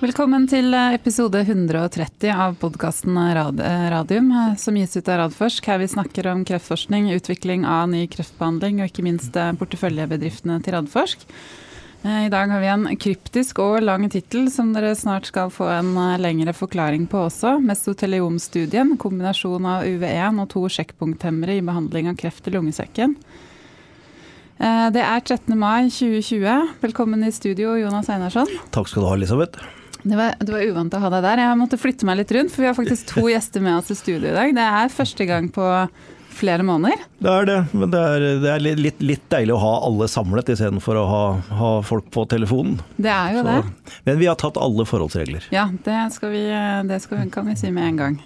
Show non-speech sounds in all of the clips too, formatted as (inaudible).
Velkommen til episode 130 av podkasten Radium, som gis ut av Radforsk. Her vi snakker om kreftforskning, utvikling av ny kreftbehandling og ikke minst porteføljebedriftene til Radforsk. I dag har vi en kryptisk og lang tittel som dere snart skal få en lengre forklaring på også. Mesoteliomstudien, kombinasjon av UV1 og to sjekkpunkthemmere i behandling av kreft i lungesekken. Det er 13. mai 2020. Velkommen i studio, Jonas Einarsson. Takk skal du ha, Elisabeth. Det var, det var, uvant å ha deg der. Jeg måtte flytte meg litt rundt, for vi har faktisk to (laughs) gjester med oss i studio i dag. Det er første gang på flere måneder. Det er det, men det er, det er litt, litt, deilig å ha alle samlet istedenfor å ha, ha folk på telefonen. Det er jo Så, det. Men vi har tatt alle forholdsregler. Ja, det, skal vi, det skal, kan vi si med en gang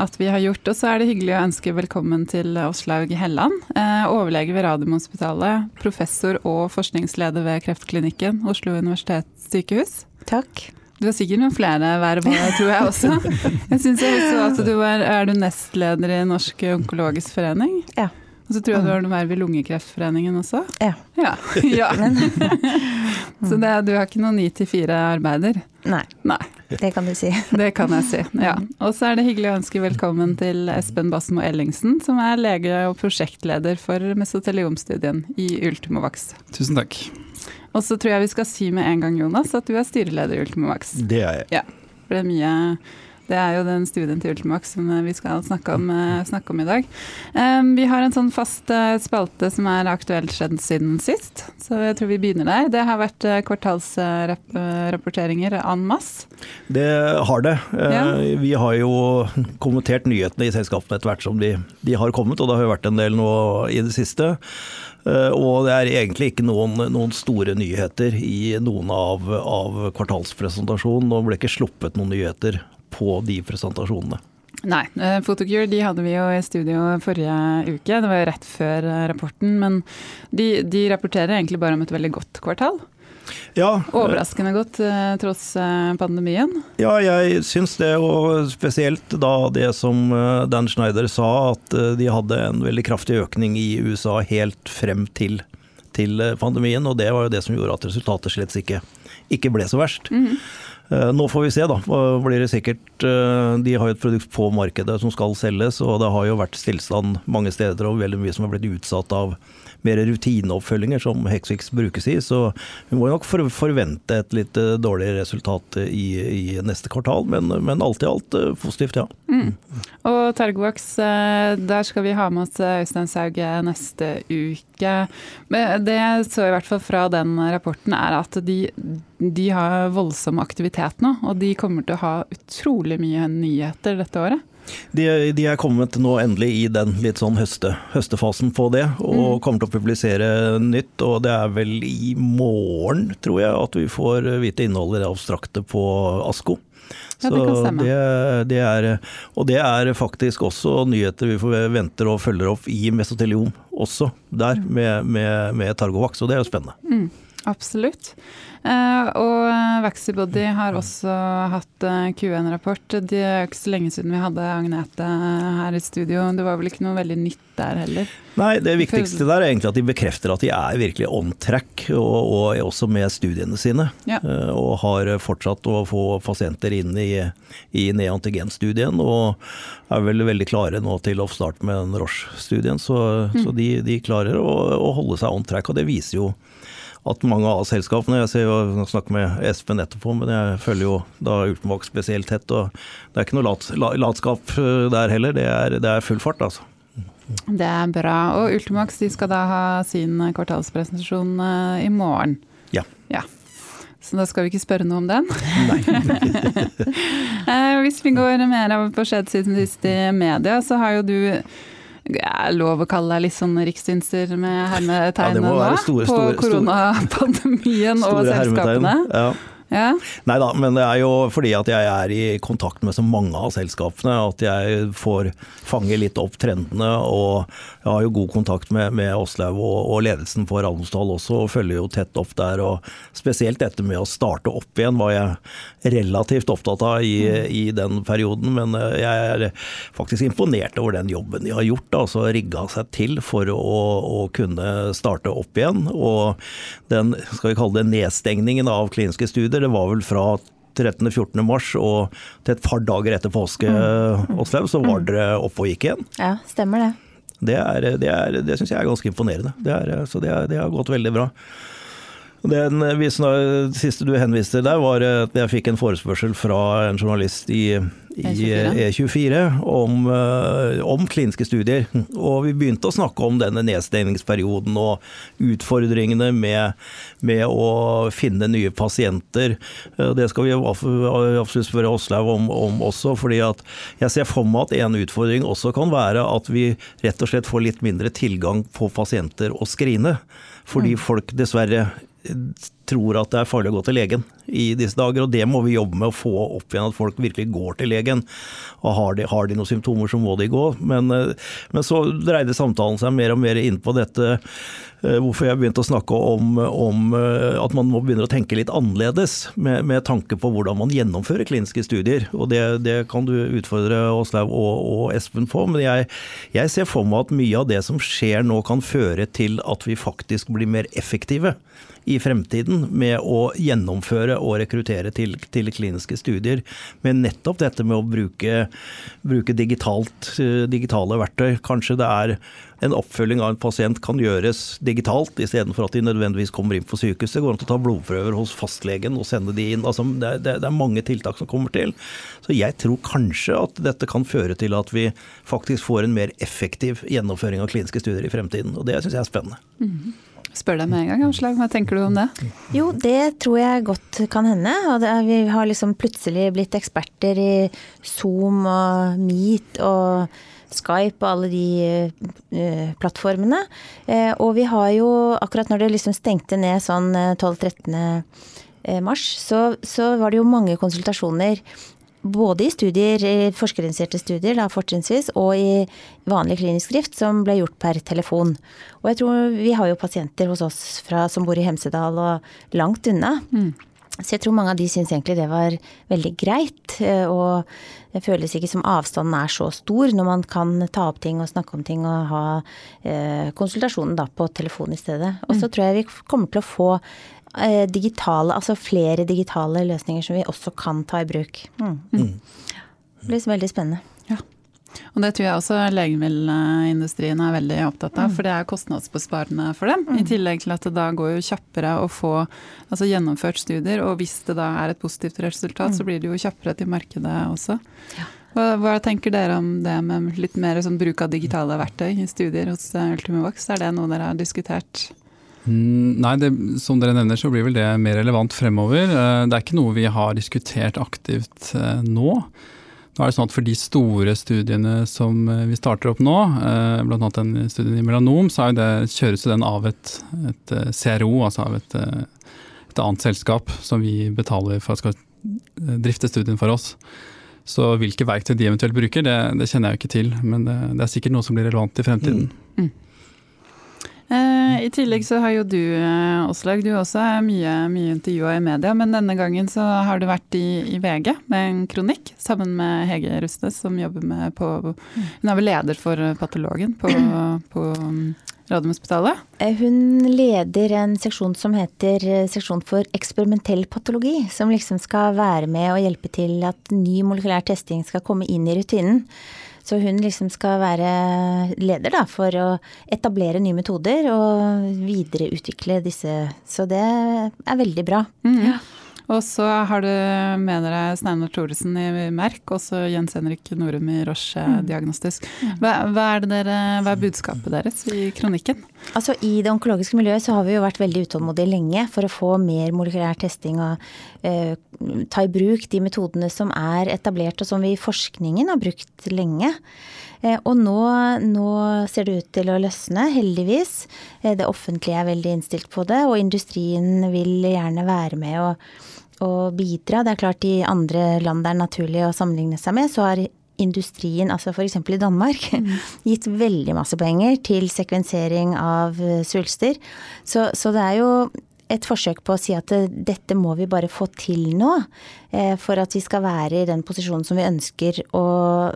at vi har gjort. Og så er det hyggelig å ønske velkommen til Åslaug Helland, eh, overlege ved Radiumhospitalet, professor og forskningsleder ved Kreftklinikken Oslo universitetssykehus. Takk. Du har sikkert noen flere verv tror jeg også. Jeg syns jeg så at du er, er du nestleder i Norsk onkologisk forening. Ja. Og så tror jeg du har noe verv i Lungekreftforeningen også. Ja. ja. (laughs) ja. (laughs) så det, du har ikke noen ni til fire-arbeider? Nei. Nei. Det kan du si. (laughs) Det kan jeg si, ja. Og så er det hyggelig å ønske velkommen til Espen Basmo Ellingsen, som er lege og prosjektleder for mesoteliomstudien i Ultimovax. Tusen takk. Og så tror jeg vi skal si med en gang, Jonas, at du er styreleder i Ultimavaks. Det er jeg. Ja, for det er mye det er jo den studien til Ultimax som vi skal snakke om, snakke om i dag. Um, vi har en sånn fast spalte som er aktuelt skjedd siden sist, så jeg tror vi begynner der. Det har vært kvartalsrapporteringer en masse. Det har det. Ja. Vi har jo kommentert nyhetene i selskapene etter hvert som de, de har kommet, og det har jo vært en del nå i det siste. Og det er egentlig ikke noen, noen store nyheter i noen av, av kvartalspresentasjonen. Nå ble ikke sluppet noen nyheter på de presentasjonene. Nei. Photocure de hadde vi jo i studio forrige uke, det var jo rett før rapporten. Men de, de rapporterer egentlig bare om et veldig godt kvartal. Ja, Overraskende godt tross pandemien? Ja, jeg syns det. Og spesielt da det som Dan Schneider sa, at de hadde en veldig kraftig økning i USA helt frem til, til pandemien. Og det var jo det som gjorde at resultatet slett ikke, ikke ble så verst. Mm. Nå får vi se, da. Blir det sikkert De har jo et produkt på markedet som skal selges, og det har jo vært stillstand mange steder og veldig mye som har blitt utsatt av mer rutineoppfølginger, som Hexfix brukes i. Så vi må nok forvente et litt dårligere resultat i, i neste kvartal, men, men, alt i alt positivt, ja. Mm. Og Tergovax, der skal vi ha med oss Øystein Sauge neste uke. Det jeg så i hvert fall fra den rapporten, er at de, de har voldsom aktivitet nå, og de kommer til å ha utrolig mye nyheter dette året. De, de, er kommet nå endelig i den litt sånn høste, høstefasen på det, og mm. kommer til å publisere nytt. Og det er vel i morgen, tror jeg, at vi får vite innholdet i det abstrakte på ASKO. Ja, det kan stemme. Det, det er, og det er faktisk også nyheter vi venter og følger opp i mesoteliom også, der, mm. med, med, med Targovax, og det er jo spennende. Mm, absolutt. Uh, og Vaxibody har også hatt uh, Q1-rapport. Det er ikke så lenge siden vi hadde Agnete her i studio. Det var vel ikke noe veldig nytt der heller? Nei, det viktigste der er egentlig at de bekrefter at de er virkelig on track, og, og også med studiene sine. Ja. Og har fortsatt å få pasienter inn i, i neantigenstudien, og er vel veldig klare nå til oppstart med den Roche-studien. Så, mm. så de, de, klarer å, å holde seg on track, og det viser jo at mange av selskapene Jeg ser jo, snakker med Espen etterpå, men jeg følger jo da Ultimax spesielt tett. og Det er ikke noe lat, latskap der heller. Det er, det er full fart, altså. Det er bra. Og Ultimax de skal da ha sin kvartalspresentasjon i morgen. Ja. ja. Så da skal vi ikke spørre noe om den? Nei. (laughs) Hvis vi går mer av på skjedd siden sist i media, så har jo du er lov å kalle deg litt sånn rikssynser med hermetegn ja, nå? På koronapandemien og selskapene? Ja. Ja. Nei da, men det er jo fordi at jeg er i kontakt med så mange av selskapene at jeg får fange litt opp trendene. Og jeg har jo god kontakt med, med Åslaug og, og, ledelsen på Almsdal også, og følger jo tett opp der. Og spesielt dette med å starte opp igjen var jeg relativt opptatt av i, i den perioden. Men eh, jeg er faktisk imponert over den jobben de har gjort. altså Rigga seg til for å, å kunne starte opp igjen. Og den skal vi kalle det nedstengningen av kliniske studier det var vel fra 13.-14. mars og til et par dager etter påske, mm. Åslaug, så var dere oppe og gikk igjen. Ja, stemmer det. Det, er, det, er, det syns jeg er ganske imponerende. Det er, så det, det har gått veldig bra. Den siste du henviste der, var at jeg fikk en forespørsel fra en journalist i, i E24 e om, eh, om, kliniske studier. Og vi begynte å snakke om denne nedstengningsperioden og utfordringene med, med å finne nye pasienter. Eh, det skal vi absolutt spørre Åslaug om, om, også, fordi at jeg ser for meg at en utfordring også kan være at vi rett og slett får litt mindre tilgang på pasienter å skrine. Fordi mm. folk dessverre tror at det er farlig å gå til legen i disse dager, og det må vi jobbe med å få opp igjen, at folk virkelig går til legen. Og har de, har de noen symptomer, så må de gå. Men, eh, men, så dreide samtalen seg mer og mer inn på dette, eh, hvorfor jeg begynte å snakke om, om eh, at man må begynne å tenke litt annerledes, med, med, tanke på hvordan man gjennomfører kliniske studier. Og det, det kan du utfordre Åslaug og, og, Espen på, men jeg, jeg ser for meg at mye av det som skjer nå, kan føre til at vi faktisk blir mer effektive i fremtiden med å gjennomføre og rekruttere til, til kliniske studier. Med nettopp dette med å bruke, bruke digitalt, eh, digitale verktøy. Kanskje det er en oppfølging av en pasient kan gjøres digitalt, istedenfor at de nødvendigvis kommer inn på sykehuset. Går an å ta blodprøver hos fastlegen og sende de inn. Altså, det, det, det, er mange tiltak som kommer til. Så jeg tror kanskje at dette kan føre til at vi faktisk får en mer effektiv gjennomføring av kliniske studier i fremtiden. Og det syns jeg er spennende. Mm -hmm spør deg med en gang, Aslag. Hva tenker du om det? Jo, det tror jeg godt kan hende. Er, vi har liksom plutselig blitt eksperter i Zoom og Meet og Skype og alle de uh, plattformene. Uh, og vi har jo, akkurat når det liksom stengte ned sånn 12.13. Uh, mars, så, så, var det jo mange konsultasjoner både i studier, forskerinitierte studier da, fortrinnsvis, og i vanlig klinisk drift som ble gjort per telefon. Og jeg tror vi har jo pasienter hos oss fra, som bor i Hemsedal og langt unna. Mm. Så jeg tror mange av de syns egentlig det var veldig greit. Eh, og det føles ikke som avstanden er så stor når man kan ta opp ting og snakke om ting og ha eh, konsultasjonen da på telefon i stedet. Og så mm. tror jeg vi kommer til å få digitale, altså flere digitale løsninger som vi også kan ta i bruk. Mm. Mm. Det blir veldig spennende. Ja. Og det tror jeg også legemiddelindustrien er veldig opptatt av, mm. for det er kostnadsbesparende for dem. Mm. I tillegg til at det da går jo kjappere å få altså gjennomført studier, og hvis det da er et positivt resultat, mm. så blir det jo kjappere til markedet også. Ja. Hva, hva, tenker dere om det med litt mer sånn bruk av digitale verktøy i studier hos Ultimovax? Er det noe dere har diskutert? Mm, nei, det, som dere nevner så blir vel det mer relevant fremover. Eh, det er ikke noe vi har diskutert aktivt eh, nå. Nå er det sånn at For de store studiene som eh, vi starter opp nå, bl.a. den studien i melanom, så det, kjøres den av et, et CRO, altså av et, et, annet selskap som vi betaler for at skal drifte studien for oss. Så hvilke verktøy de eventuelt bruker, det, det kjenner jeg jo ikke til. Men det, det, er sikkert noe som blir relevant i fremtiden. Mm. Mm. Eh, I tillegg så har jo du, Åslaug, eh, du også er mye, mye intervjua i media, men denne gangen så har du vært i, i, VG med en kronikk sammen med Hege Rustnes, som jobber med på Hun er vel leder for Patologen på, (clears throat) på um, Radiumhospitalet? Eh, hun leder en seksjon som heter Seksjon for eksperimentell patologi, som liksom skal være med og hjelpe til at ny molekylær testing skal komme inn i rutinen. Så hun liksom skal være leder da, for å etablere nye metoder og videreutvikle disse. Så det er veldig bra. Mm. Ja. Og så har du med dere Steinar Thoresen i Merk, og så Jens Henrik Norum i Roche mm. Diagnostisk. Hva, hva, er dere, hva, er budskapet deres i kronikken? Altså I det onkologiske miljøet så har vi jo vært veldig utålmodige lenge for å få mer molekylær testing og ta i bruk de metodene som er etablert og som vi i forskningen har brukt lenge. Eh, og nå, nå, ser det ut til å løsne, heldigvis. Eh, det offentlige er veldig innstilt på det, og industrien vil gjerne være med og, og bidra. Det er klart i andre land det er naturlig å sammenligne seg med, så har industrien, altså f.eks. i Danmark, (laughs) mm. gitt veldig masse penger til sekvensering av eh, svulster. Så, så, det er jo et forsøk på å si at dette må vi bare få til nå. Eh, for at vi skal være i den posisjonen som vi ønsker å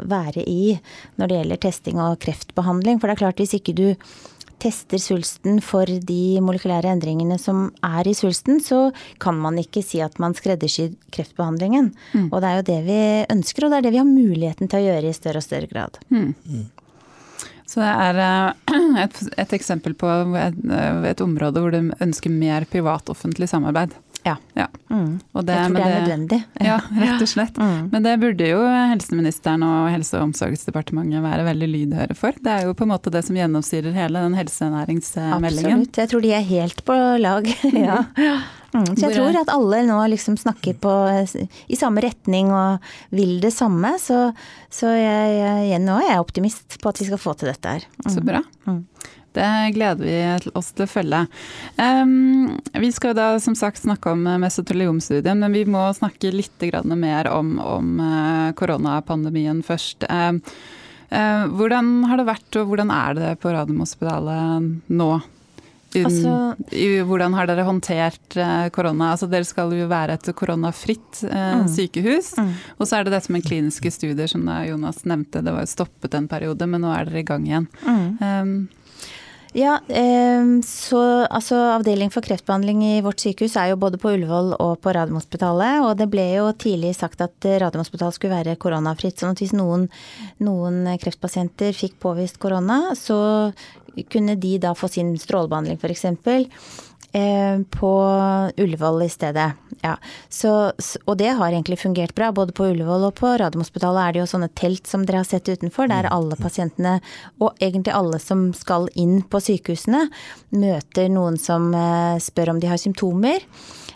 være i når det gjelder testing og kreftbehandling. For det er klart hvis ikke du tester svulsten for de molekylære endringene som er i svulsten, så kan man ikke si at man skreddersyr kreftbehandlingen. Mm. Og det er jo det vi ønsker, og det er det vi har muligheten til å gjøre i større og større grad. Mm. Så det er eh, (clears throat) et, et eksempel på et, et, område hvor du ønsker mer privat-offentlig samarbeid. Ja. ja. Mm. Det, jeg tror det er det, nødvendig. (laughs) (laughs) Ja, rett og slett. Mm. Men det burde jo helseministeren og Helse- og omsorgsdepartementet være veldig lydhøre for. Det er jo på en måte det som gjennomsyrer hele den helsenæringsmeldingen. Absolutt. Jeg tror de er helt på lag. (laughs) ja. Mm, så jeg tror at alle nå liksom snakker på, i samme retning og vil det samme. Så, så jeg, jeg, nå er jeg optimist på at vi skal få til dette her. Mm. Så bra. Mm. Det gleder vi oss til å følge. Um, vi skal da som sagt snakke om mesoteliomstudien, men vi må snakke litt mer om, om uh, koronapandemien først. Um, uh, hvordan har det vært, og hvordan er det på Radiumhospitalet nå? Altså, hvordan har dere håndtert korona? Altså, dere skal jo være et koronafritt eh, mm. sykehus. Mm. Og så er det dette med kliniske studier, som Jonas nevnte. Det var stoppet en periode, men nå er dere i gang igjen. Mm. Um, ja, så altså avdeling for kreftbehandling i vårt sykehus er jo både på Ullevål og på Radiumhospitalet. Og det ble jo tidlig sagt at Radiumhospitalet skulle være koronafritt. sånn at hvis noen, noen kreftpasienter fikk påvist korona, så kunne de da få sin strålebehandling f.eks. Eh, på Ullevål i stedet. Ja. Så, og det har egentlig fungert bra. Både på Ullevål og på Radiumhospitalet er det jo sånne telt som dere har sett utenfor, der mm. alle pasientene, og egentlig alle som skal inn på sykehusene, møter noen som eh, spør om de har symptomer.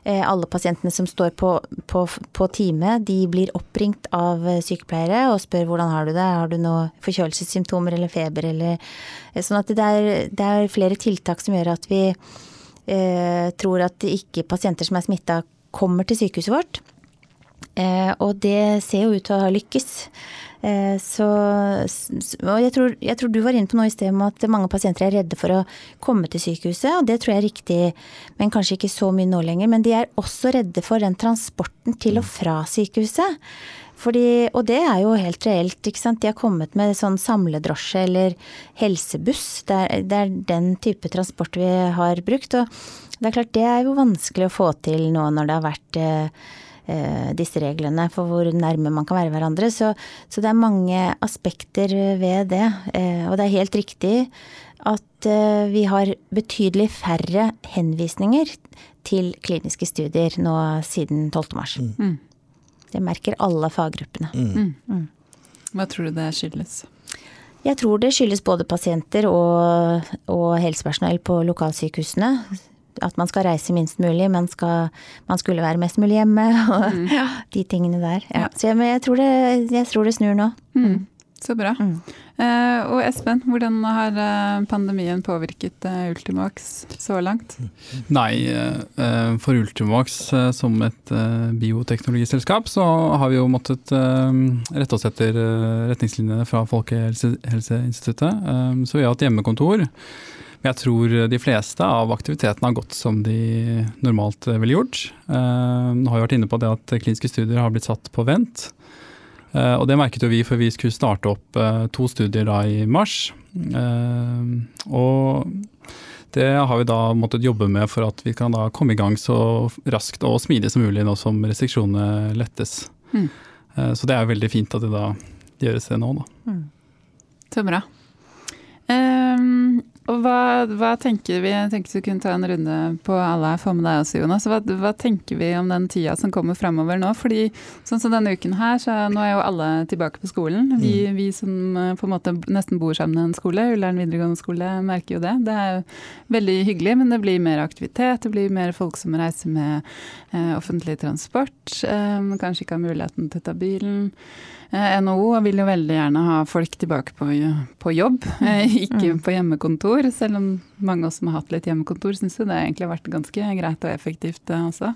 Eh, alle pasientene som står på, på, på time, de blir oppringt av sykepleiere og spør hvordan har du det, har du noe forkjølelsessymptomer eller feber eller Sånn at det er, det er flere tiltak som gjør at vi tror at ikke pasienter som er smitta, kommer til sykehuset vårt. Eh, og det ser jo ut til å ha lykkes. Eh, så Og jeg tror, jeg tror, du var inne på noe i sted om at mange pasienter er redde for å komme til sykehuset, og det tror jeg er riktig, men kanskje ikke så mye nå lenger. Men de er også redde for den transporten til og fra sykehuset. Fordi, og det er jo helt reelt, ikke sant. De har kommet med sånn samledrosje eller helsebuss. Det er, det er, den type transport vi har brukt. Og det er klart det er jo vanskelig å få til nå når det har vært eh, disse reglene for hvor nærme man kan være hverandre. Så, så det er mange aspekter ved det. Eh, og det er helt riktig at eh, vi har betydelig færre henvisninger til kliniske studier nå siden 12. mars. Mm. Det merker alle faggruppene. Mm. mm. Mm. Hva tror du det skyldes? Jeg tror det skyldes både pasienter og, og helsepersonell på lokalsykehusene. At man skal reise minst mulig, man, skal, man skulle være mest mulig hjemme (laughs) og mm. de tingene der. Ja. Så jeg, jeg, tror det, jeg, tror det, snur nå. Mm. Så bra. Mm. Uh, og Espen, hvordan har eh, pandemien påvirket uh, Ultimax så langt? Nei, uh, for Ultimax som et bioteknologiselskap, så har vi jo måttet rette oss etter retningslinjene fra Folkehelseinstituttet. Så vi har hatt hjemmekontor. Men jeg tror de fleste av aktivitetene har gått som de normalt ville gjort. Nå har vi vært inne på det at kliniske studier har blitt satt på vent. Eh, og det merket jo vi, for vi skulle starte opp eh, to studier da i mars. Eh, og det har vi da måttet jobbe med for at vi kan da komme i gang så raskt og smidig som mulig nå som restriksjonene lettes. Mm. Så det er veldig fint at det da gjøres det nå, da. Mm. Så bra. Um, og hva, hva, tenker vi Jeg tenkte du kunne ta en runde på alle her, få med deg også, Jonas. Hva, hva, tenker vi om den tida som kommer fremover nå? Fordi sånn som denne uken her, så nå er jo alle tilbake på skolen. Vi, mm. vi som eh, på en måte nesten bor sammen i en skole, Ullern videregående skole, merker jo det. Det er jo veldig hyggelig, men det blir mer aktivitet. Det blir mer folk som reiser med eh, offentlig transport. Eh, kanskje ikke har muligheten til å ta bilen. Eh, NHO vil jo veldig gjerne ha folk tilbake på, på jobb, eh, ikke mm. på hjemmekontor. Selv om mange av oss som har hatt litt hjemmekontor, syns det egentlig har vært ganske greit og effektivt også.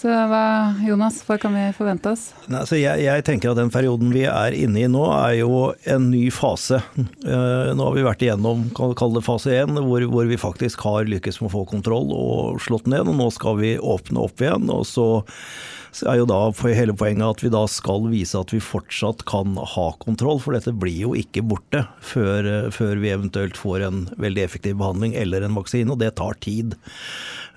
Så hva, Jonas, hva kan vi forvente oss? Nei, jeg, jeg, tenker at den perioden vi er inne i nå, er jo en ny fase. Uh, nå har vi vært igjennom kall det fase én, hvor, hvor, vi faktisk har lykkes med å få kontroll og slått ned. og Nå skal vi åpne opp igjen. og så er jo da hele poenget at vi da skal vise at vi fortsatt kan ha kontroll, for dette blir jo ikke borte før, før vi eventuelt får en veldig effektiv behandling eller en vaksine, og det tar tid.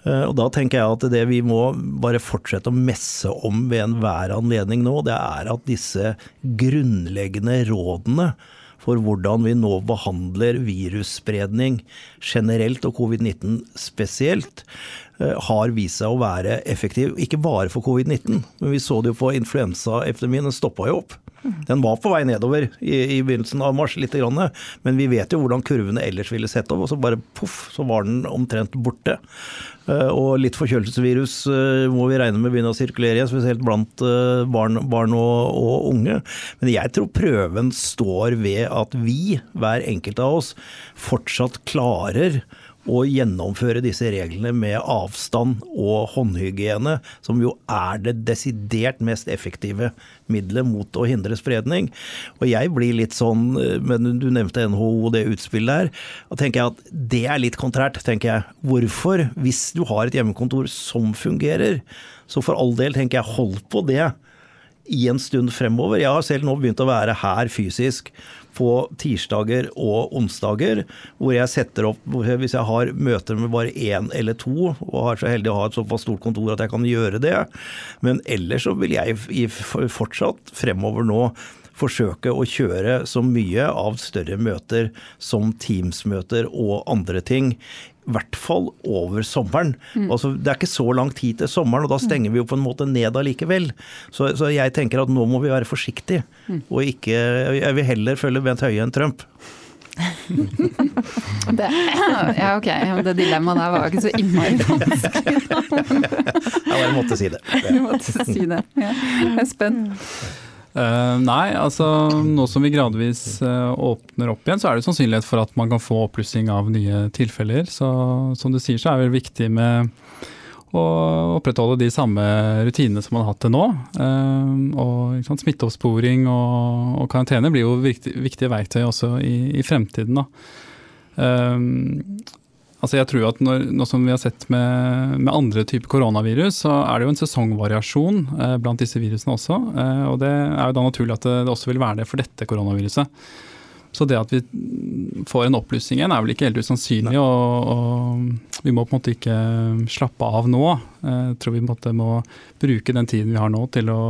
Eh, og Da tenker jeg at det vi må bare fortsette å messe om ved enhver anledning nå, det er at disse grunnleggende rådene for hvordan vi nå behandler virusspredning generelt og covid-19 spesielt, eh, har vist seg å være effektiv. Ikke bare for covid-19, men vi så det jo på influensaepidemien. Den stoppa jo opp. Den var på vei nedover i, i begynnelsen av mars, litt, men vi vet jo hvordan kurvene ellers ville sett opp, og så bare poff, så var den omtrent borte. Eh, og litt forkjølelsesvirus eh, må vi regne med begynner å sirkulere igjen, spesielt blant eh, barn, barn og, og, unge. Men jeg tror prøven står ved at vi, hver enkelt av oss, fortsatt klarer å gjennomføre disse reglene med avstand og håndhygiene, som jo er det desidert mest effektive middelet mot å hindre spredning. Og jeg blir litt sånn, men du nevnte NHO og det utspillet der. og tenker jeg at det er litt kontrært, tenker jeg. Hvorfor, hvis du har et hjemmekontor som fungerer, så for all del tenker jeg hold på det i en stund fremover. Jeg har selv nå begynt å være her fysisk på tirsdager og onsdager, hvor jeg setter opp Hvis jeg har møter med bare én eller to, og er så heldig å ha et såpass stort kontor at jeg kan gjøre det, men ellers så vil jeg fortsatt fremover nå forsøke å kjøre så mye av større møter som Teams-møter og andre ting i hvert fall over sommeren. Mm. Altså, det er ikke så lang tid til sommeren, og da stenger vi jo på en måte ned allikevel. Så, så jeg tenker at nå må vi være forsiktige, mm. og ikke Jeg vil heller følge Bent Høie enn Trump. (laughs) det, ja, ok. Det dilemmaet der var ikke så innmari vanskelig. (laughs) ja, jeg måtte si det. (laughs) Du måtte si det. Ja. Jeg er spent. Uh, nei, altså nå som vi gradvis uh, åpner opp igjen, så er det sannsynlighet for at man kan få oppblussing av nye tilfeller. Så som du sier, så er det viktig med å opprettholde de samme rutinene som man har hatt til nå. Uh, og sant, Smitteoppsporing og, og, karantene blir jo viktig, viktige verktøy også i, i fremtiden. Da. Altså jeg tror at når, Nå som vi har sett med, med, andre typer koronavirus, så er det jo en sesongvariasjon eh, blant disse virusene også. Eh, og Det er jo da naturlig at det, det, også vil være det for dette koronaviruset. Så det at vi får en oppblussing igjen er vel ikke helt usannsynlig. Og, og, vi må på en måte ikke slappe av nå. Eh, jeg tror vi på en måte må bruke den tiden vi har nå til å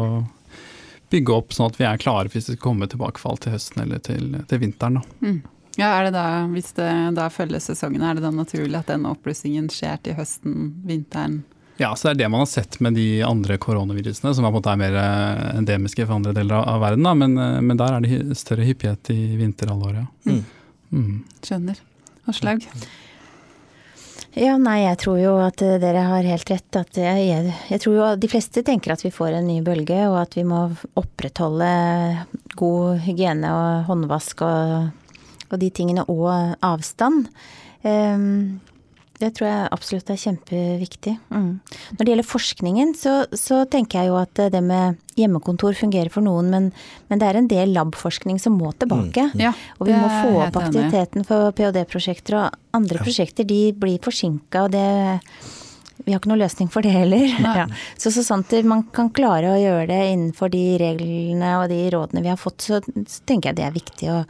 bygge opp sånn at vi er klare hvis det skal komme tilbakefall til høsten eller til, til vinteren. Da. Mm. Ja, er det da, Hvis det da følger sesongen, er det da naturlig at den oppblussingen skjer til høsten, vinteren? Ja, så det er det man har sett med de andre koronavirusene, som er på en måte er mer eh, endemiske for andre deler av verden. Da. Men, eh, men der er det større hyppighet i vinterhalvåret. Mm. Mm. Skjønner. Aslaug? Ja, nei, jeg tror jo at eh, dere har helt rett. At jeg, jeg, tror jo de fleste tenker at vi får en ny bølge, og at vi må opprettholde god hygiene og håndvask og og de tingene, og avstand. Ehm, det tror jeg absolutt er kjempeviktig. Mm. Når det gjelder forskningen, så, så, tenker jeg jo at det med hjemmekontor fungerer for noen, men, men det er en del labforskning som må tilbake. Mm. Ja, og vi må få opp aktiviteten for ph.d.-prosjekter, og andre ja. prosjekter de blir forsinka, og det vi har ikke noen løsning for det heller. (laughs) Ja. Så så sant man kan klare å gjøre det innenfor de reglene og de rådene vi har fått, så, så tenker jeg det er viktig å,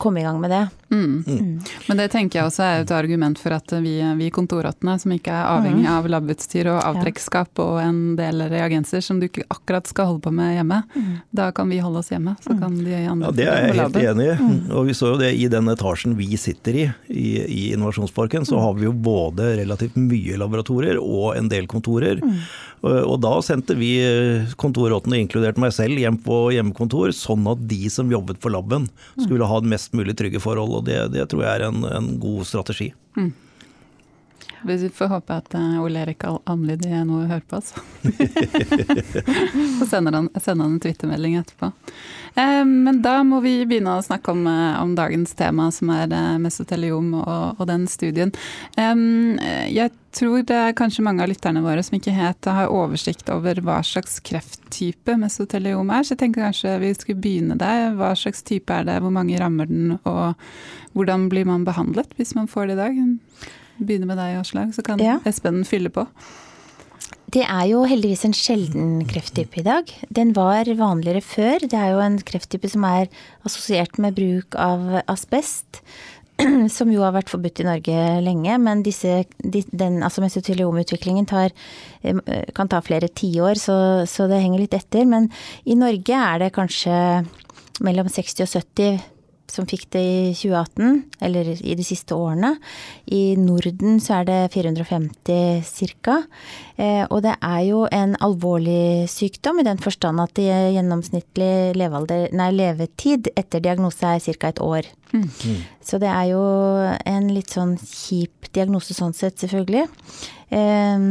komme i gang med det. Mm. Mm. Men det tenker jeg også er et argument for at vi, vi kontorrottene, som ikke er avhengig mm. av labutstyr og avtrekkskap og en del reagenser som du ikke akkurat skal holde på med hjemme, mm. da kan vi holde oss hjemme. Så mm. kan de andre ja, Det er jeg helt enig i. Mm. Og vi så jo det i den etasjen vi sitter i, i, i Innovasjonsparken, så har vi jo både relativt mye laboratorier og en del kontorer. Og da sendte vi kontorrottene, inkludert meg selv, hjem på hjemmekontor, sånn at de som jobbet på laben skulle ha mest mulig trygge forhold det, det tror jeg er en, en god strategi. Mm. Vi får håpe at uh, Ole Erik Amlid er noe å høre på, altså. (laughs) Så sender han, sender han en twittermelding etterpå. Eh, men da må vi begynne å snakke om, eh, om dagens tema, som er eh, mesoteliom og, og, den studien. Jeg tror det er kanskje mange av lytterne våre som ikke helt har oversikt over hva slags krefttype mesoteliom er, så jeg tenker kanskje vi skulle begynne der. Hva slags type er det, hvor mange rammer den, og hvordan blir man behandlet hvis man får det i dag? Begynne med deg, Aslaug, så kan ja. Espen fylle på. Det er jo heldigvis en sjelden krefttype i dag. Den var vanligere før. Det er jo en krefttype som er assosiert med bruk av asbest. (clears throat) Som jo har vært forbudt i Norge lenge, men disse, den altså mesoteliomutviklingen tar, eh, kan ta flere tiår, så, så det henger litt etter. Men i Norge er det kanskje mellom 60 og 70 som fikk det i 2018, eller i de siste årene. I Norden så er det 450 ca. Eh, og det er jo en alvorlig sykdom i den forstand at gjennomsnittlig levealder, nei, levetid etter diagnose er ca. et år. Mm. Så det er jo en litt sånn kjip diagnose sånn sett, selvfølgelig. Eh,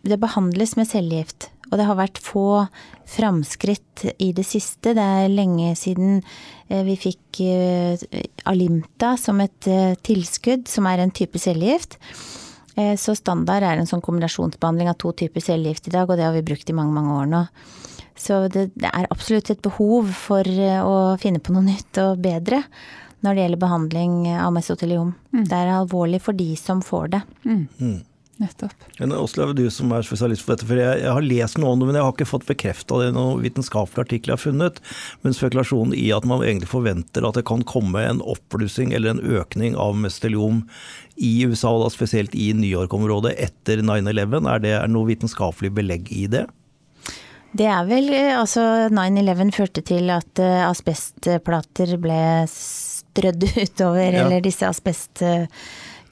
det behandles med cellegift. Og det har vært få framskritt i det siste. Det er lenge siden eh, vi fikk eh, Alimta som et eh, tilskudd, som er en type cellegift. Så standard er en sånn kombinasjonsbehandling av to typer cellegift i dag, og det har vi brukt i mange, mange år nå. Så det, det er absolutt et behov for å finne på noe nytt og bedre når det gjelder behandling av mesoteliom. Mm. Det er alvorlig for de som får det. Mm. Nettopp. Men Åslaug, du som er spesialist for dette, for jeg, jeg, har lest noe om det, men jeg har ikke fått bekrefta det i noen vitenskapelige artikler jeg har funnet. Men spekulasjonen i at man egentlig forventer at det kan komme en oppblussing eller en økning av mesteliom i USA, og da spesielt i New York-området etter 9-11, er det er noe vitenskapelig belegg i det? Det er vel Altså 9-11 førte til at uh, asbestplater ble strødd (laughs) utover, ja. eller disse asbest... Uh,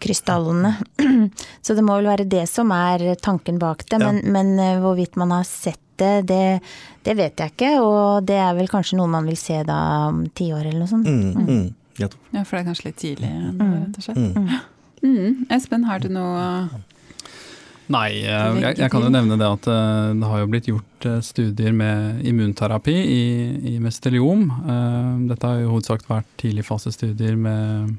krystallene. (clears throat) Så det må vel være det som er tanken bak det, men, ja. men eh, hvorvidt man har sett det, det, det, vet jeg ikke. Og det er vel kanskje noe man vil se da om ti år eller noe sånt. Mm, mm. Mm. Ja, for det er kanskje litt tidlig, mm. rett og slett. Mm. (gasps) Mm. Espen, har du noe Nei, eh, jeg, jeg, kan jo nevne det at eh, det har jo blitt gjort studier med immunterapi i, i mesteliom. Dette har jo hovedsak vært tidligfasestudier med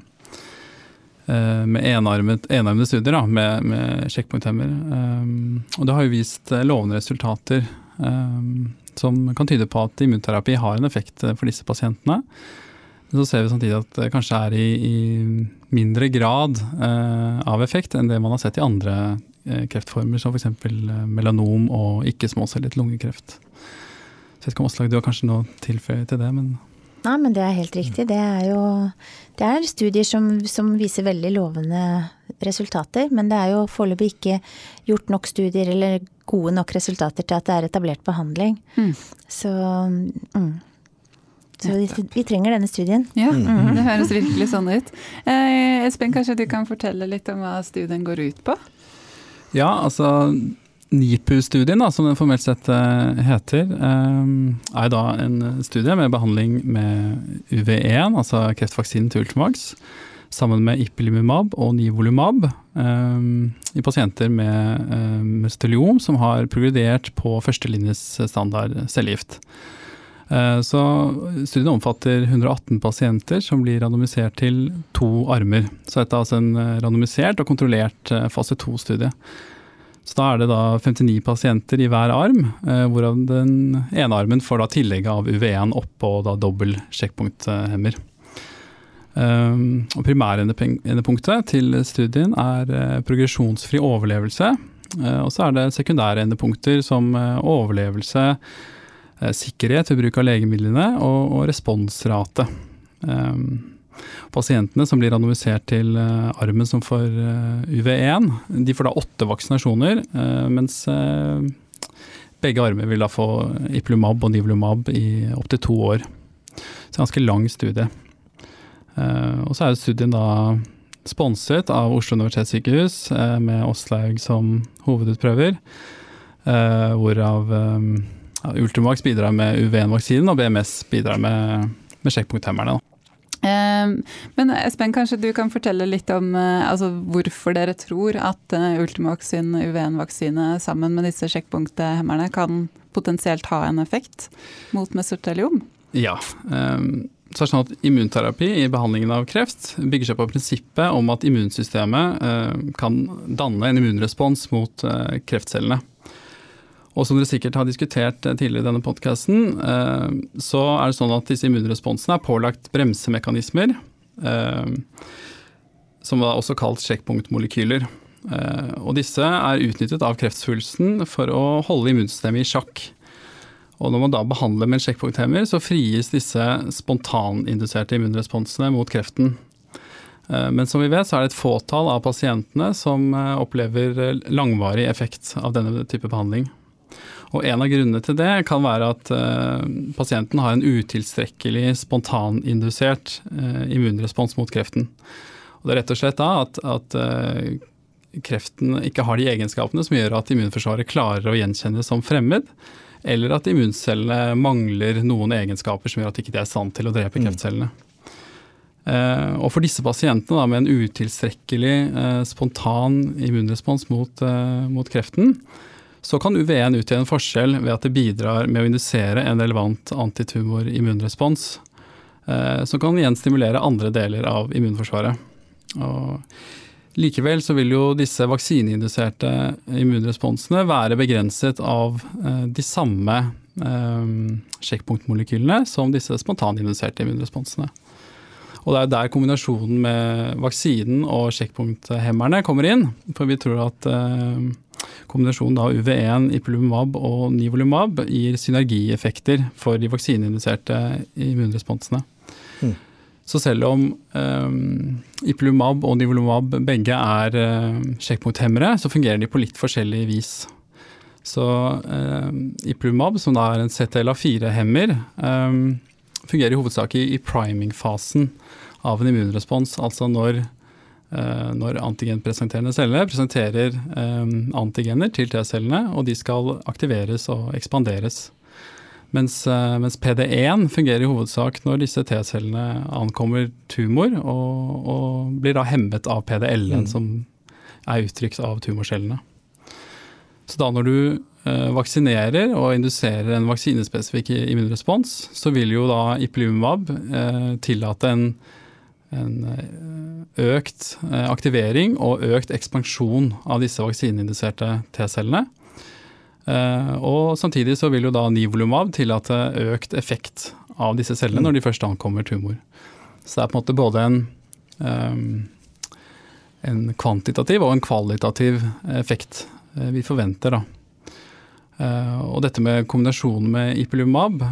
med enarmet, enarmede studier da, med, med sjekkpunkthemmer. Um, og det har jo vist eh, lovende resultater um, som kan tyde på at immunterapi har en effekt for disse pasientene. Men så ser vi samtidig at det kanskje er i, i mindre grad uh, av effekt enn det man har sett i andre kreftformer, som f.eks. melanom og ikke-småcellet lungekreft. Så jeg vet ikke om Aslag, du har kanskje noe tilføye til det? men... Nei, men det er helt riktig. Det er jo det er studier som, som viser veldig lovende resultater. Men det er jo foreløpig ikke gjort nok studier eller gode nok resultater til at det er etablert behandling. Mm. Så, mm. Så vi, vi, trenger denne studien. Ja, mm. (laughs) det høres virkelig sånn ut. Eh, Espen, kanskje du kan fortelle litt om hva studien går ut på? Ja, altså NIPU-studien, som den formelt sett eh, heter, eh, er da en studie med behandling med UV1, altså kreftvaksinen til Ultimax, sammen med ipilimumab og nivolumab eh, i pasienter med mesteliom som har progredert på førstelinjes standard cellegift. Så studien omfatter 118 pasienter som blir randomisert til to armer. Så dette er altså en randomisert og kontrollert fase to-studie. Så da er det da 59 pasienter i hver arm, eh, hvorav den ene armen får da tillegg av UV1 oppå da dobbel sjekkpunkthemmer. Um, og Primærendepunktet til studien er uh, progresjonsfri overlevelse. Uh, og så er det sekundære endepunkter som overlevelse, sikkerhet ved bruk av legemidlene og, responsrate. Um, Pasientene som blir randomisert til eh, armen som får eh, UV1, de får da åtte vaksinasjoner, eh, mens begge armer vil da få iplumab og nivlumab i opptil to år. Så en ganske lang studie. Og så er studien da sponset av Oslo universitetssykehus med Åslaug som hovedutprøver. Hvorav Ultimax bidrar med UV1-vaksinen og BMS bidrar med, med sjekkpunkthemmerne. Eh, Men Espen, kanskje du kan fortelle litt om altså, hvorfor dere tror at Ultimax sin UVN-vaksine sammen med disse sjekkpunkthemmerne kan potensielt ha en effekt mot mesoteliom? Ja. Um så er det sånn at Immunterapi i behandlingen av kreft bygger seg på prinsippet om at immunsystemet eh, kan danne en immunrespons mot eh, kreftcellene. Og som dere sikkert har diskutert tidligere i denne podkasten, eh, så er det sånn at disse immunresponsene er pålagt bremsemekanismer, som er også kalt sjekkpunktmolekyler. Og disse er utnyttet av kreftsvulsten for å holde immunsystemet i sjakk. Og når man da behandler med en sjekkpunkthemmer, så frigis disse spontaninduserte immunresponsene mot kreften. Eh, men som vi vet, så er det et fåtall av pasientene som eh, opplever eh, langvarig effekt av denne type behandling. Og En av grunnene til det kan være at pasienten har en utilstrekkelig spontanindusert immunrespons mot kreften. Og Det er rett og slett da at, at kreften ikke har de egenskapene som gjør at immunforsvaret klarer å gjenkjenne som fremmed eller at immuncellene mangler noen egenskaper som gjør at de ikke er i stand til å drepe mm. kreftcellene. Uh, og For disse pasientene da, med en utilstrekkelig spontan immunrespons mot, mot, kreften, så kan UV1 utgjøre en forskjell ved at det bidrar med å indusere en relevant antitumor-immunrespons, som kan igjen stimulere andre deler av immunforsvaret. Og Likevel så vil jo disse vaksineinduserte immunresponsene være begrenset av eh, de samme eh, sjekkpunktmolekylene som disse spontaninduserte immunresponsene. Og det er der kombinasjonen med vaksinen og sjekkpunkthemmerne kommer inn. For vi tror at eh, kombinasjonen av UV1, ipilimumab og nivolumab gir synergieffekter for de vaksineinduserte immunresponsene. Mm. Så selv om um, ipilimumab og nivolumab begge er uh, sjekkpunkthemmere, så fungerer de på litt forskjellig vis. Så uh, ipilimumab, som da er en CTLA4-hemmer, um, fungerer i hovedsak i, i priming-fasen av en immunrespons. Altså når, eh, når antigenpresenterende celler presenterer eh, antigener til T-cellene, og de skal aktiveres og ekspanderes. Mens, eh, mens PD1 fungerer i hovedsak når disse T-cellene ankommer tumor, og, og, blir da hemmet av PDL-en, mm. som er uttrykt av tumorcellene. Så da når du vaksinerer og induserer en vaksinespesifikk immunrespons, så vil jo da ipilimumab eh, tillate en, en eh, økt eh, aktivering og økt ekspansjon av disse vaksineinduserte T-cellene. Eh, og samtidig så vil jo da nivolumab tillate økt effekt av disse cellene når de først ankommer tumor. Så det er på en måte både en, en kvantitativ og en kvalitativ effekt eh, vi forventer. da. Uh, og dette med kombinasjonen med ipilimumab,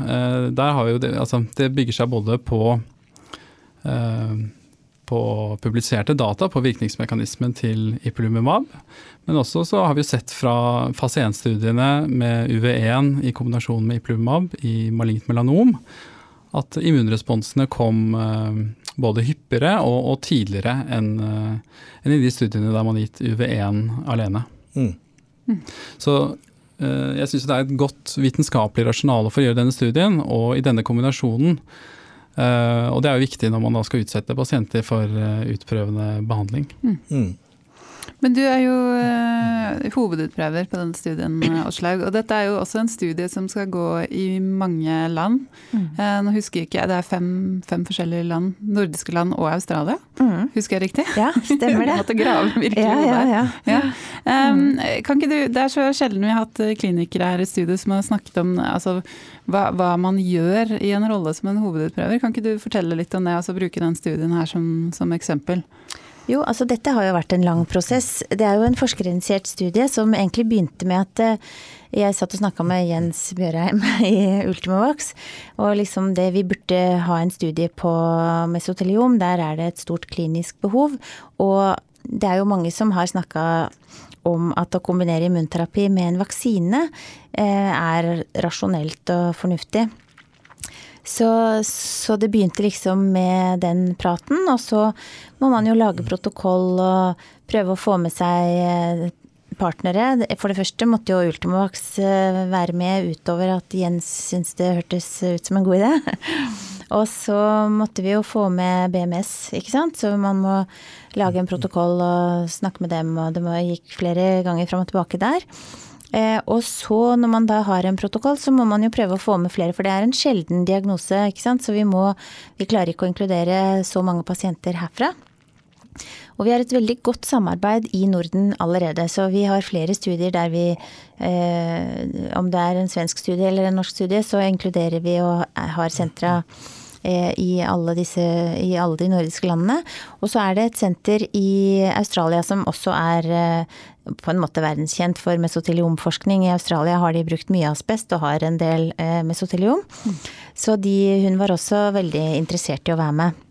der har vi jo det, altså, det bygger seg både på uh, på publiserte data på virkningsmekanismen til ipilimumab. Men også så har vi sett fra fase 1-studiene med UV1 i kombinasjon med ipilimumab i malignt melanom at immunresponsene kom eh, både hyppigere og, og tidligere enn eh, en i de studiene der man har gitt UV1 alene. Mm. Mm. Så eh, jeg syns det er et godt vitenskapelig rasjonale for å gjøre denne studien, og i denne kombinasjonen Uh, og det er jo viktig når man da skal utsette pasienter for uh, utprøvende behandling. Mm. Mm. Men du er jo uh, hovedutprøver på denne studien, Åslaug. Og dette er jo også en studie som skal gå i mange land. Mm. Uh, nå husker jeg ikke, det er fem, fem, forskjellige land. Nordiske land og Australia. Mm. Husker jeg riktig? Ja, stemmer (laughs) det. måtte grave virkelig ja, ja, ja. ja. Um, kan ikke du, det er så sjelden vi har hatt klinikere her i studio som har snakket om altså, hva, hva, man gjør i en rolle som en hovedutprøver. Kan ikke du fortelle litt om det, altså bruke den studien her som, som eksempel? Jo, altså dette har jo vært en lang prosess. Det er jo en forskerinitiert studie som egentlig begynte med at eh, jeg satt og snakka med Jens Bjørheim (laughs) i Ultimovax, og liksom det vi burde ha en studie på mesoteliom, der er det et stort klinisk behov. Og det er jo mange som har snakka om at å kombinere immunterapi med en vaksine eh, er rasjonelt og fornuftig. Så, så, det begynte liksom med den praten, og så må man jo lage protokoll og prøve å få med seg eh, partnere. For det første måtte jo Ultimovax eh, være med utover at Jens syntes det hørtes ut som en god idé. (laughs) Og så måtte vi jo få med BMS, ikke sant. Så man må lage en protokoll og snakke med dem, og det gikk flere ganger fram og tilbake der. Eh, og så når man da har en protokoll, så må man jo prøve å få med flere, for det er en sjelden diagnose, ikke sant. Så vi må Vi klarer ikke å inkludere så mange pasienter herfra. Og vi har et veldig godt samarbeid i Norden allerede. Så vi har flere studier der vi, eh, om det er en svensk studie eller en norsk studie, så inkluderer vi og har sentra eh, i alle, disse, i alle de nordiske landene. Og så er det et senter i Australia som også er eh, på en måte verdenskjent for mesoteliomforskning. I Australia har de brukt mye asbest og har en del eh, mesoteliom. Så de, hun var også veldig interessert i å være med.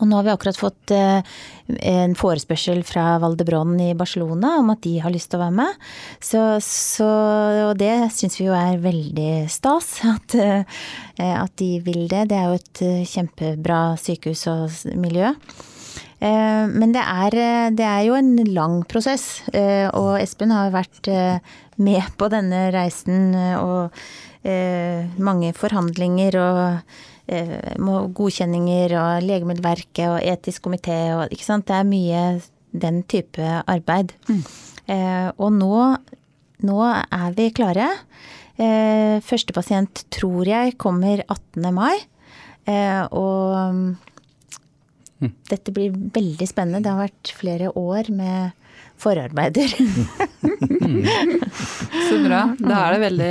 Og nå har vi akkurat fått eh, en forespørsel fra Valdebron i Barcelona om at de har lyst til å være med. Så, så og det syns vi jo er veldig stas at, eh, at, de vil det. Det er jo et kjempebra sykehus og miljø. Men det er, det er jo en lang prosess, og Espen har vært med på denne reisen og mange forhandlinger og Eh, godkjenninger og Legemiddelverket og etisk komité og ikke sant. Det er mye den type arbeid. Mm. Eh, og nå, nå, er vi klare. Eh, første pasient tror jeg kommer 18. mai. Og mm. dette blir veldig spennende. Det har vært flere år med forarbeider. (laughs) Så bra. Da er det veldig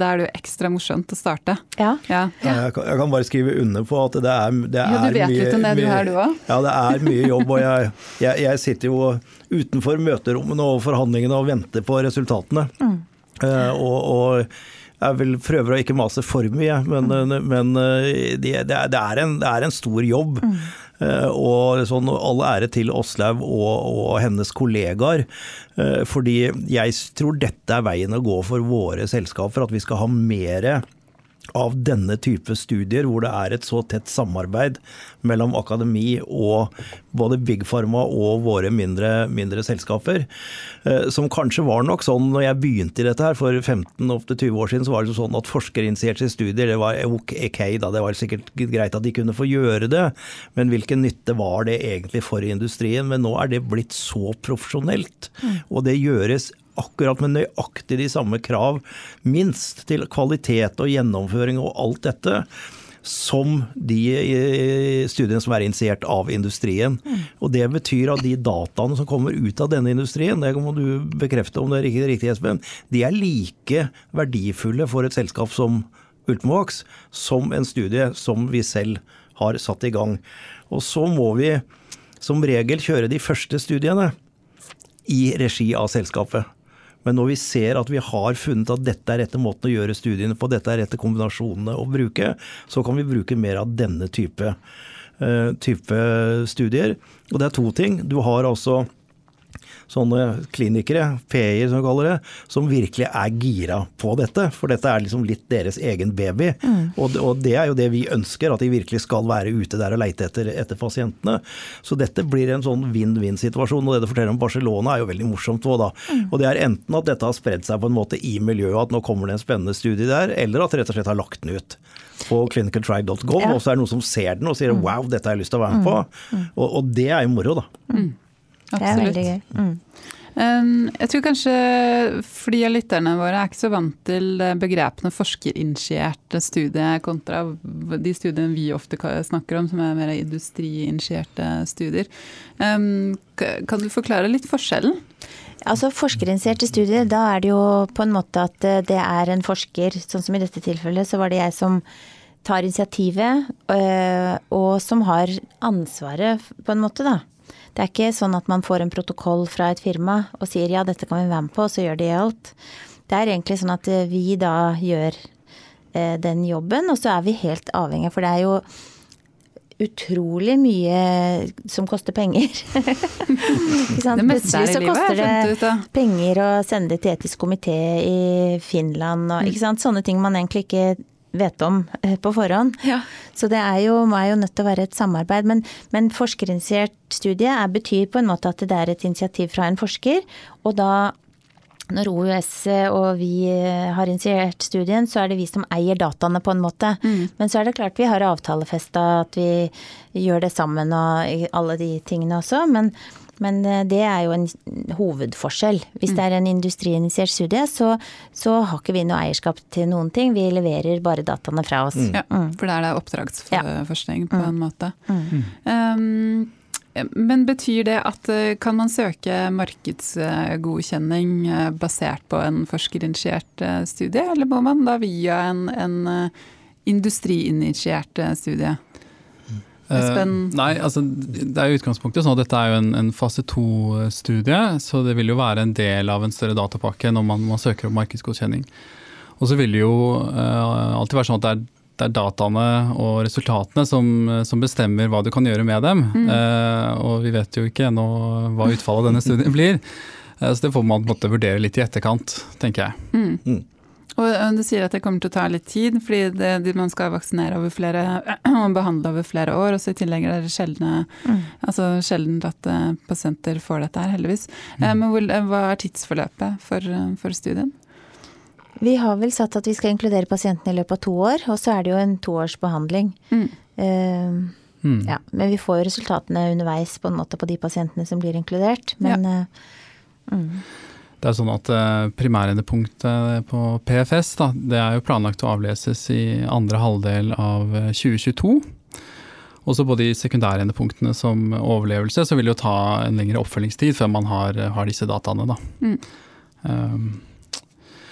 Da er det jo ekstra morsomt å starte. Ja. ja. Jeg, kan, jeg, kan, bare skrive under på at det er, det er ja, Du vet mye, litt om det du du òg? Ja, det er mye jobb. Og jeg, jeg, jeg, sitter jo utenfor møterommene og forhandlingene og venter på resultatene. Mm. Uh, og, og jeg vil prøver å ikke mase for mye, men, mm. men eh, det, det, er en, det, er en, stor jobb. Mm. Eh, og sånn, all ære til Åslaug og, og, hennes kollegaer. Eh, fordi jeg tror dette er veien å gå for våre selskaper, at vi skal ha mere av denne type studier, hvor det er et så tett samarbeid mellom akademi og både Big Pharma og våre mindre, mindre selskaper. Eh, som kanskje var nok sånn når jeg begynte i dette her for 15-20 år siden, så var det sånn at forskerinitierte studier det var ok, da, det var sikkert greit at de kunne få gjøre det, men hvilken nytte var det egentlig for industrien? Men nå er det blitt så profesjonelt, mm. og det gjøres akkurat med nøyaktig de samme krav, minst, til kvalitet og gjennomføring og alt dette som de studiene som er initiert av industrien. Mm. Og Det betyr at de dataene som kommer ut av denne industrien, det må du bekrefte om det er riktig Espen, de er like verdifulle for et selskap som Ultimovax som en studie som vi selv har satt i gang. Og så må vi som regel kjøre de første studiene i regi av selskapet. Men når vi ser at vi har funnet at dette er rette måten å gjøre studiene på, dette er rette kombinasjonene å bruke, så kan vi bruke mer av denne type, uh, type studier. Og det er to ting. Du har altså sånne klinikere, PI som vi kaller det, som virkelig er gira på dette. For dette er liksom litt deres egen baby. Mm. Og, og, det er jo det vi ønsker, at de virkelig skal være ute der og leite etter, etter pasientene. Så dette blir en sånn vinn-vinn-situasjon. Og det du forteller om Barcelona er jo veldig morsomt òg, da. Mm. Og det er enten at dette har spredd seg på en måte i miljøet, at nå kommer det en spennende studie der, eller at de rett og slett har lagt den ut på clinicaltrial.gov, ja. og så er det noen som ser den og sier mm. wow, dette har jeg lyst til å være med på. Mm. Og, og, det er jo moro, da. Mm. Det er veldig gøy. Mm. Jeg tror kanskje fordi lytterne våre er ikke så vant til begrepene forskerinitierte studier kontra de studiene vi ofte snakker om, som er mer industriinitierte studier. Kan du forklare litt forskjellen? Altså Forskerinitierte studier, da er det jo på en måte at det er en forsker, sånn som i dette tilfellet, så var det jeg som tar initiativet, øh, og som har ansvaret, på en måte, da. Det er ikke sånn at man får en protokoll fra et firma og sier ja, dette kan vi være med på, og så gjør de alt. Det er egentlig sånn at eh, vi da gjør eh, den jobben, og så er vi helt avhengige, for det er jo utrolig mye som koster penger. (laughs) er i livet, koster det penger å sende det til etisk komité i Finland og. Sånne ting man egentlig ikke vet om eh, på forhånd. Ja. Så det er jo, må jo nødt til å være et samarbeid. Men, men forskerinitiert studie er, betyr på en måte at det er et initiativ fra en forsker, og da når OUS og vi har initiert studien, så er det vi som eier dataene på en måte. Mm. Men så er det klart vi har avtalefesta at vi gjør det sammen og alle de tingene også. Men, men eh, det er jo en hovedforskjell. Hvis det er en industriinitiert studie, så, så har ikke vi noe eierskap til noen ting. Vi leverer bare dataene fra oss. Ja, for der er det oppdragsforskning på en måte. Mm. Um, men betyr det at eh, kan man søke markedsgodkjenning eh, basert på en forskerinitiert studie, eller må man da via en, en industriinitiert studie? Espen? Uh, nei, altså det er jo utgangspunktet sånn at dette er jo en, en fase to-studie, så det vil jo være en del av en større datapakke når man, man søker om markedsgodkjenning. Og så vil det jo uh, alltid være sånn at det er det er dataene og resultatene som, som, bestemmer hva du kan gjøre med dem. Mm. Uh, og vi vet jo ikke ennå hva utfallet av denne studien blir. Eh, så det får man på en måte vurdere litt i etterkant, tenker jeg. Mm. Og Du sier at det kommer til å ta litt tid, fordi det, man skal vaksinere over flere, (clears throat) og behandle over flere år. og så I tillegg er det sjeldne, mm. altså sjelden at eh, pasienter får dette her, heldigvis. Eh, mm. Men hva er tidsforløpet for, for studien? Vi har vel satt at vi skal inkludere pasientene i løpet av to år, og så er det jo en toårsbehandling. Mm. Uh, mm. Ja, men vi får jo resultatene underveis på en måte på de pasientene som blir inkludert. Men ja. uh, mm. Det er sånn at uh, Primærendepunktet på PFS da, det er jo planlagt å avleses i andre halvdel av 2022. Også på de sekundærendepunktene som overlevelse, så vil det jo ta en lengre oppfølgingstid før man har, har disse dataene. Da. Mm. Um,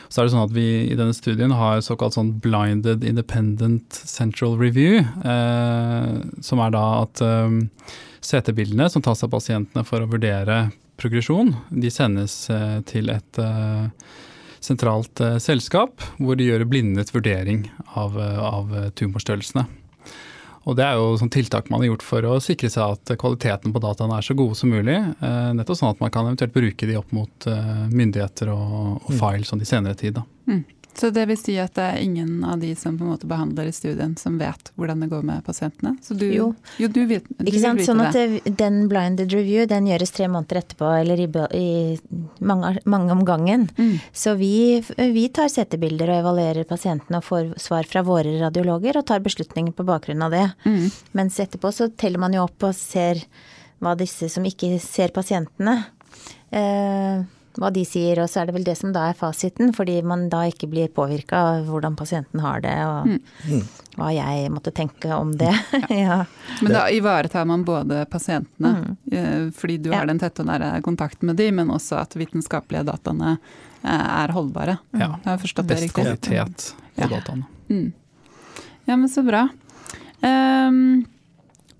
så er det sånn at vi i denne studien har såkalt sånn blinded independent central review. Eh, som er da at um, CT-bildene som tas av pasientene for å vurdere progresjon, de sendes eh, til et eh, sentralt eh, selskap hvor de gjør blindet vurdering av, av tumorstørrelsene. Og Det er jo sånn tiltak man har gjort for å sikre seg at kvaliteten på dataene er så gode som mulig. Nettopp sånn at man kan eventuelt bruke de opp mot myndigheter og, og file files sånn i senere tid. Mm. Så det vil si at det er ingen av de som på en måte behandler i studien som vet hvordan det går med pasientene? Du, jo. jo, du, vet, du Ikke sant? Sånn at det. den blinded review den gjøres tre måneder etterpå, eller i, i mange, mange, om gangen. Mm. Så vi, vi tar CT-bilder og evaluerer pasientene og får svar fra våre radiologer og tar beslutninger på bakgrunn av det. Mm. Mens etterpå så teller man jo opp og ser hva disse som ikke ser pasientene eh, hva de sier, og så er det vel det som da er fasiten, fordi man da ikke blir påvirka av hvordan pasienten har det, og mm. hva jeg måtte tenke om det. (laughs) (laughs) ja. Men da ivaretar man både pasientene, mm. Eh, fordi du ja. har den tette og nære kontakten med de, men også at vitenskapelige dataene eh, er holdbare. Ja. Jeg har forstått Best det riktig. Best kvalitet på dataene. Mm. Ja, men så bra. Um,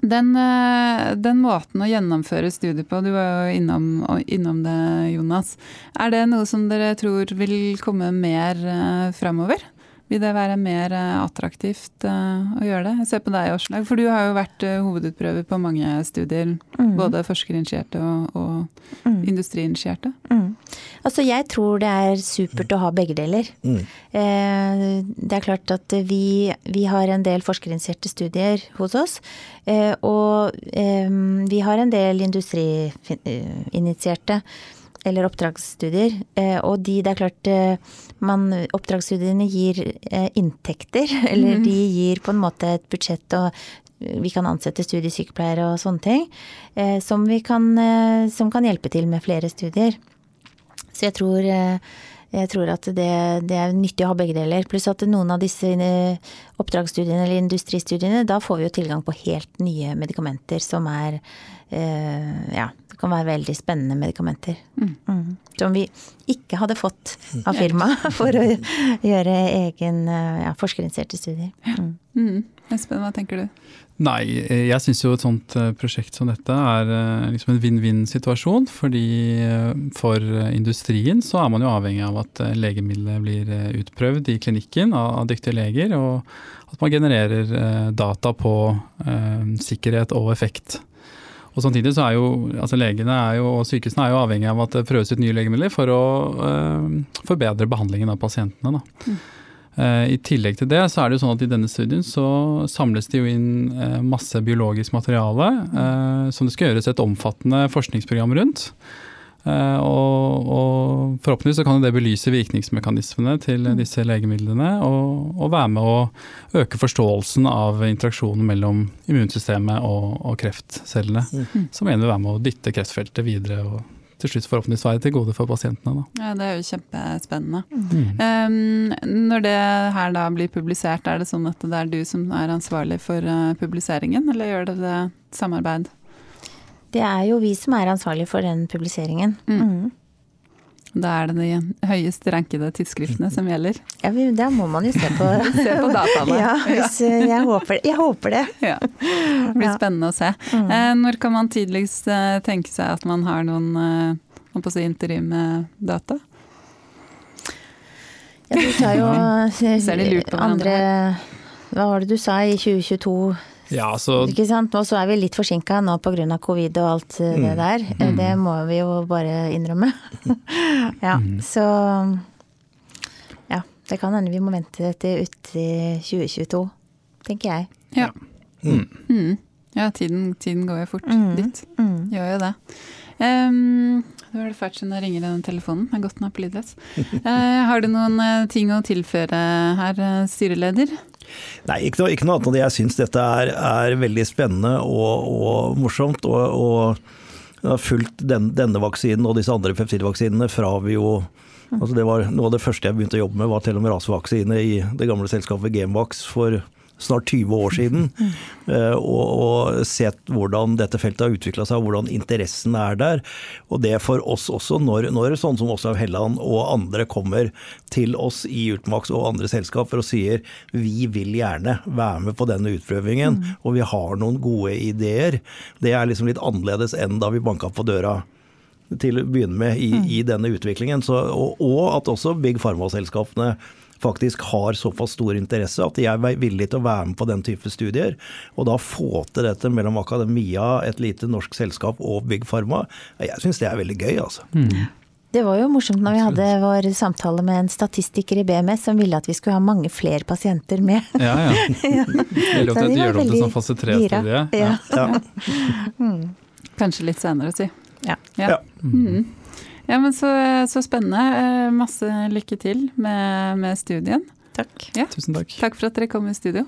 den, eh, den, måten å gjennomføre studiet på, du var jo innom, innom, det Jonas. Er det noe som dere tror vil komme mer uh, framover? Vil det være mer uh, attraktivt uh, å gjøre det? Jeg ser på deg, Åslag, for du har jo vært uh, hovedutprøver på mange studier. Mm. Både forskerinitierte og, og mm. industriinitierte. Mm. Altså, jeg tror det er supert å ha begge deler. Mm. Eh, det er klart at vi, vi, har en del forskerinitierte studier hos oss. Eh, og eh, vi har en del industriinitierte eller oppdragsstudier. Eh, og de, det er klart man, Oppdragsstudiene gir inntekter, (laughs) eller mm. de gir på en måte et budsjett og vi kan ansette studiesykepleiere og sånne ting. Som, kan, som kan hjelpe til med flere studier. Så jeg tror, jeg tror at det, det, er nyttig å ha begge deler. Pluss at noen av disse oppdragsstudiene eller industristudiene, da får vi jo tilgang på helt nye medikamenter som er Ja, kan være veldig spennende medikamenter. Mm. Mm. Som vi ikke hadde fått av firmaet (laughs) for å gjøre egen ja, forskerinitierte studier. Mm. mm. Espen, hva tenker du? Nei, jeg syns jo et sånt eh, prosjekt som dette er eh, liksom en vinn-vinn-situasjon. Fordi eh, for industrien så er man jo avhengig av at legemiddelet blir utprøvd i klinikken av dyktige leger, og at man genererer data på sikkerhet og effekt. Og Samtidig så er jo altså legene er jo, og sykehusene er jo avhengig av at det prøves ut nye legemidler for å uh, forbedre behandlingen av pasientene. Mm. Uh, I tillegg til det så er det jo sånn at i denne studien så samles det jo inn uh, masse biologisk materiale som det skal gjøres et omfattende forskningsprogram rundt. Og, og, forhåpentligvis så kan det belyse virkningsmekanismene til Mm. disse legemidlene, og, og være med å øke forståelsen av interaksjonen mellom immunsystemet og, og kreftcellene. Mm. Som igjen vil være med å dytte kreftfeltet videre, og til slutt forhåpentligvis være til gode for pasientene. Da. Ja, det er jo kjempespennende. Mm. Um, når det her da blir publisert, er det sånn at det er du som er ansvarlig for uh, publiseringen, eller gjør dere det samarbeid? Det er jo vi som er ansvarlig for den publiseringen. Mm. Mm. Da er det de høyest rankede tidsskriftene som gjelder. Ja, da må man jo se på, (laughs) Se på dataene. Ja, hvis, eh, jeg, håper, jeg håper det. Ja. Det blir Ja. spennende å se. Mm. Eh, når kan man tidligst eh, tenke seg at man har noen si interimdata? Ja, du sa jo (laughs) andre Hva var det du sa i 2022? Ja, så Ikke sant? Og så er vi litt forsinka nå pga. covid og alt mm. det Mm. der. Mm. Det må vi jo bare innrømme. (laughs) ja, så Ja. Det kan hende vi må vente til uti 2022, tenker jeg. Ja. Mm. Mm. ja, tiden, tiden går jo fort Mm. dit. Mm. Gjør jo det. Um, nå er det fælt siden det ringer i den telefonen. Det er godt den er på lydløs. (laughs) Eh, har du noen eh, ting å tilføre her, eh, styreleder? Nei, ikke noe, ikke noe annet enn at jeg syns dette er, er veldig spennende og, og morsomt. Og, og har fulgt den, denne vaksinen og disse andre pepsidvaksinene fra vi jo altså det var Noe av det første jeg begynte å jobbe med, var til og med rasevaksine i det gamle selskapet Genvax for snart 20 år siden. Eh, og, og sett hvordan dette feltet har utvikla seg, og hvordan interessen er der. Og det for oss også, når, når sånn som Åslaug Helland og andre kommer til oss i Utmaks og andre selskaper og sier vi vil gjerne være med på denne utprøvingen, og vi har noen gode ideer. Det er liksom litt annerledes enn da vi banka på døra til å begynne med i, i denne utviklingen. Så, og, og at også Big Pharma-selskapene faktisk har såpass stor interesse at de er villige til å være med på den type studier. Og da få til dette mellom akademia, et lite norsk selskap og Big Pharma, jeg syns det er veldig gøy, altså. Det var jo morsomt når vi hadde vår samtale med en statistiker i BMS som ville at vi skulle ha mange flere pasienter med. ja, ja. (laughs) Veldig Så at de gjør det om til sånn fase tre-studie. Ja. (laughs) Ja. Kanskje litt senere, si. Ja. Ja. Mm. Ja men så, så spennende. Eh, Masse lykke til med, med studien. Takk. Ja. Tusen takk. Takk for at dere kom i studio.